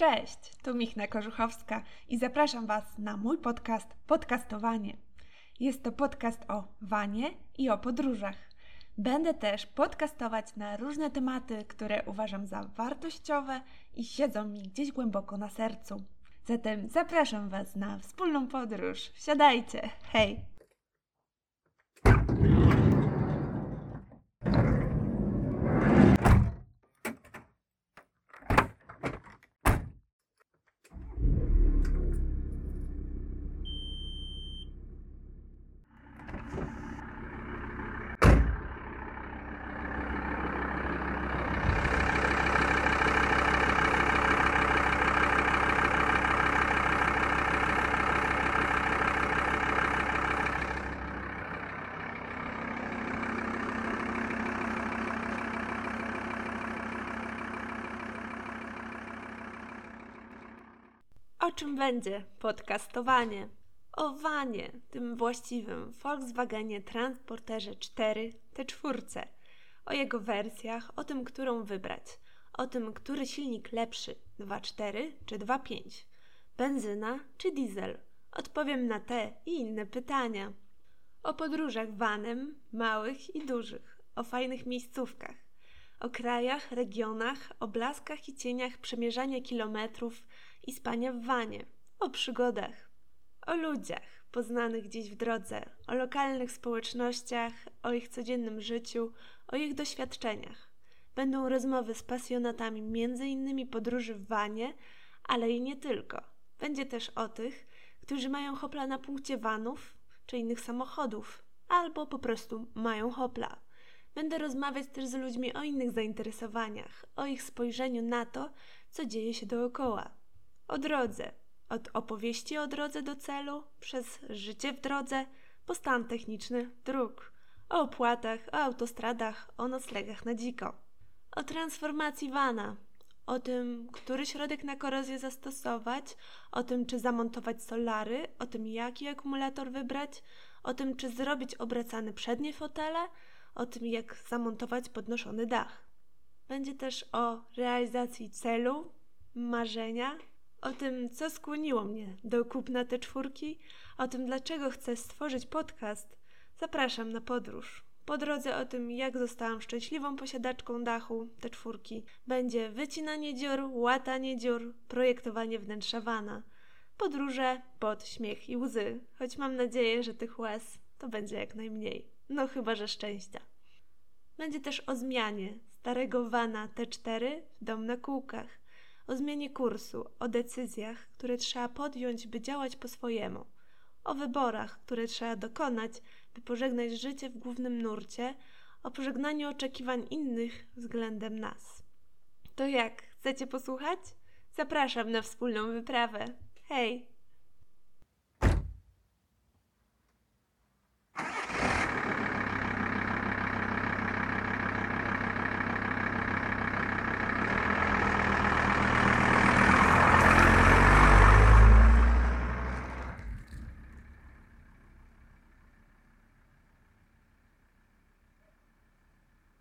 Cześć, tu Michna Korzuchowska i zapraszam Was na mój podcast Podcastowanie. Jest to podcast o wanie i o podróżach. Będę też podcastować na różne tematy, które uważam za wartościowe i siedzą mi gdzieś głęboko na sercu. Zatem zapraszam Was na wspólną podróż. Wsiadajcie! Hej! O czym będzie podcastowanie? O wanie, tym właściwym Volkswagenie Transporterze 4, T4. O jego wersjach, o tym, którą wybrać. O tym, który silnik lepszy, 2.4 czy 2.5. Benzyna czy diesel? Odpowiem na te i inne pytania. O podróżach vanem, małych i dużych. O fajnych miejscówkach. O krajach, regionach, o blaskach i cieniach przemierzania kilometrów, i spania w wanie, o przygodach, o ludziach poznanych gdzieś w drodze, o lokalnych społecznościach, o ich codziennym życiu, o ich doświadczeniach. Będą rozmowy z pasjonatami innymi podróży w wanie, ale i nie tylko. Będzie też o tych, którzy mają hopla na punkcie vanów czy innych samochodów, albo po prostu mają hopla. Będę rozmawiać też z ludźmi o innych zainteresowaniach, o ich spojrzeniu na to, co dzieje się dookoła o drodze. Od opowieści o drodze do celu, przez życie w drodze, po stan techniczny dróg, o opłatach, o autostradach, o noclegach na dziko, o transformacji wana, o tym, który środek na korozję zastosować, o tym, czy zamontować solary, o tym, jaki akumulator wybrać, o tym, czy zrobić obracane przednie fotele, o tym, jak zamontować podnoszony dach. Będzie też o realizacji celu, marzenia, o tym, co skłoniło mnie do kupna te czwórki, o tym, dlaczego chcę stworzyć podcast, zapraszam na podróż. Po drodze o tym, jak zostałam szczęśliwą posiadaczką dachu te czwórki, będzie wycinanie dziur, łatanie dziur, projektowanie wnętrza wana. Podróże pod śmiech i łzy, choć mam nadzieję, że tych łez to będzie jak najmniej. No chyba, że szczęścia. Będzie też o zmianie starego wana T4 w dom na kółkach o zmianie kursu, o decyzjach, które trzeba podjąć, by działać po swojemu, o wyborach, które trzeba dokonać, by pożegnać życie w głównym nurcie, o pożegnaniu oczekiwań innych względem nas. To jak, chcecie posłuchać? Zapraszam na wspólną wyprawę. Hej!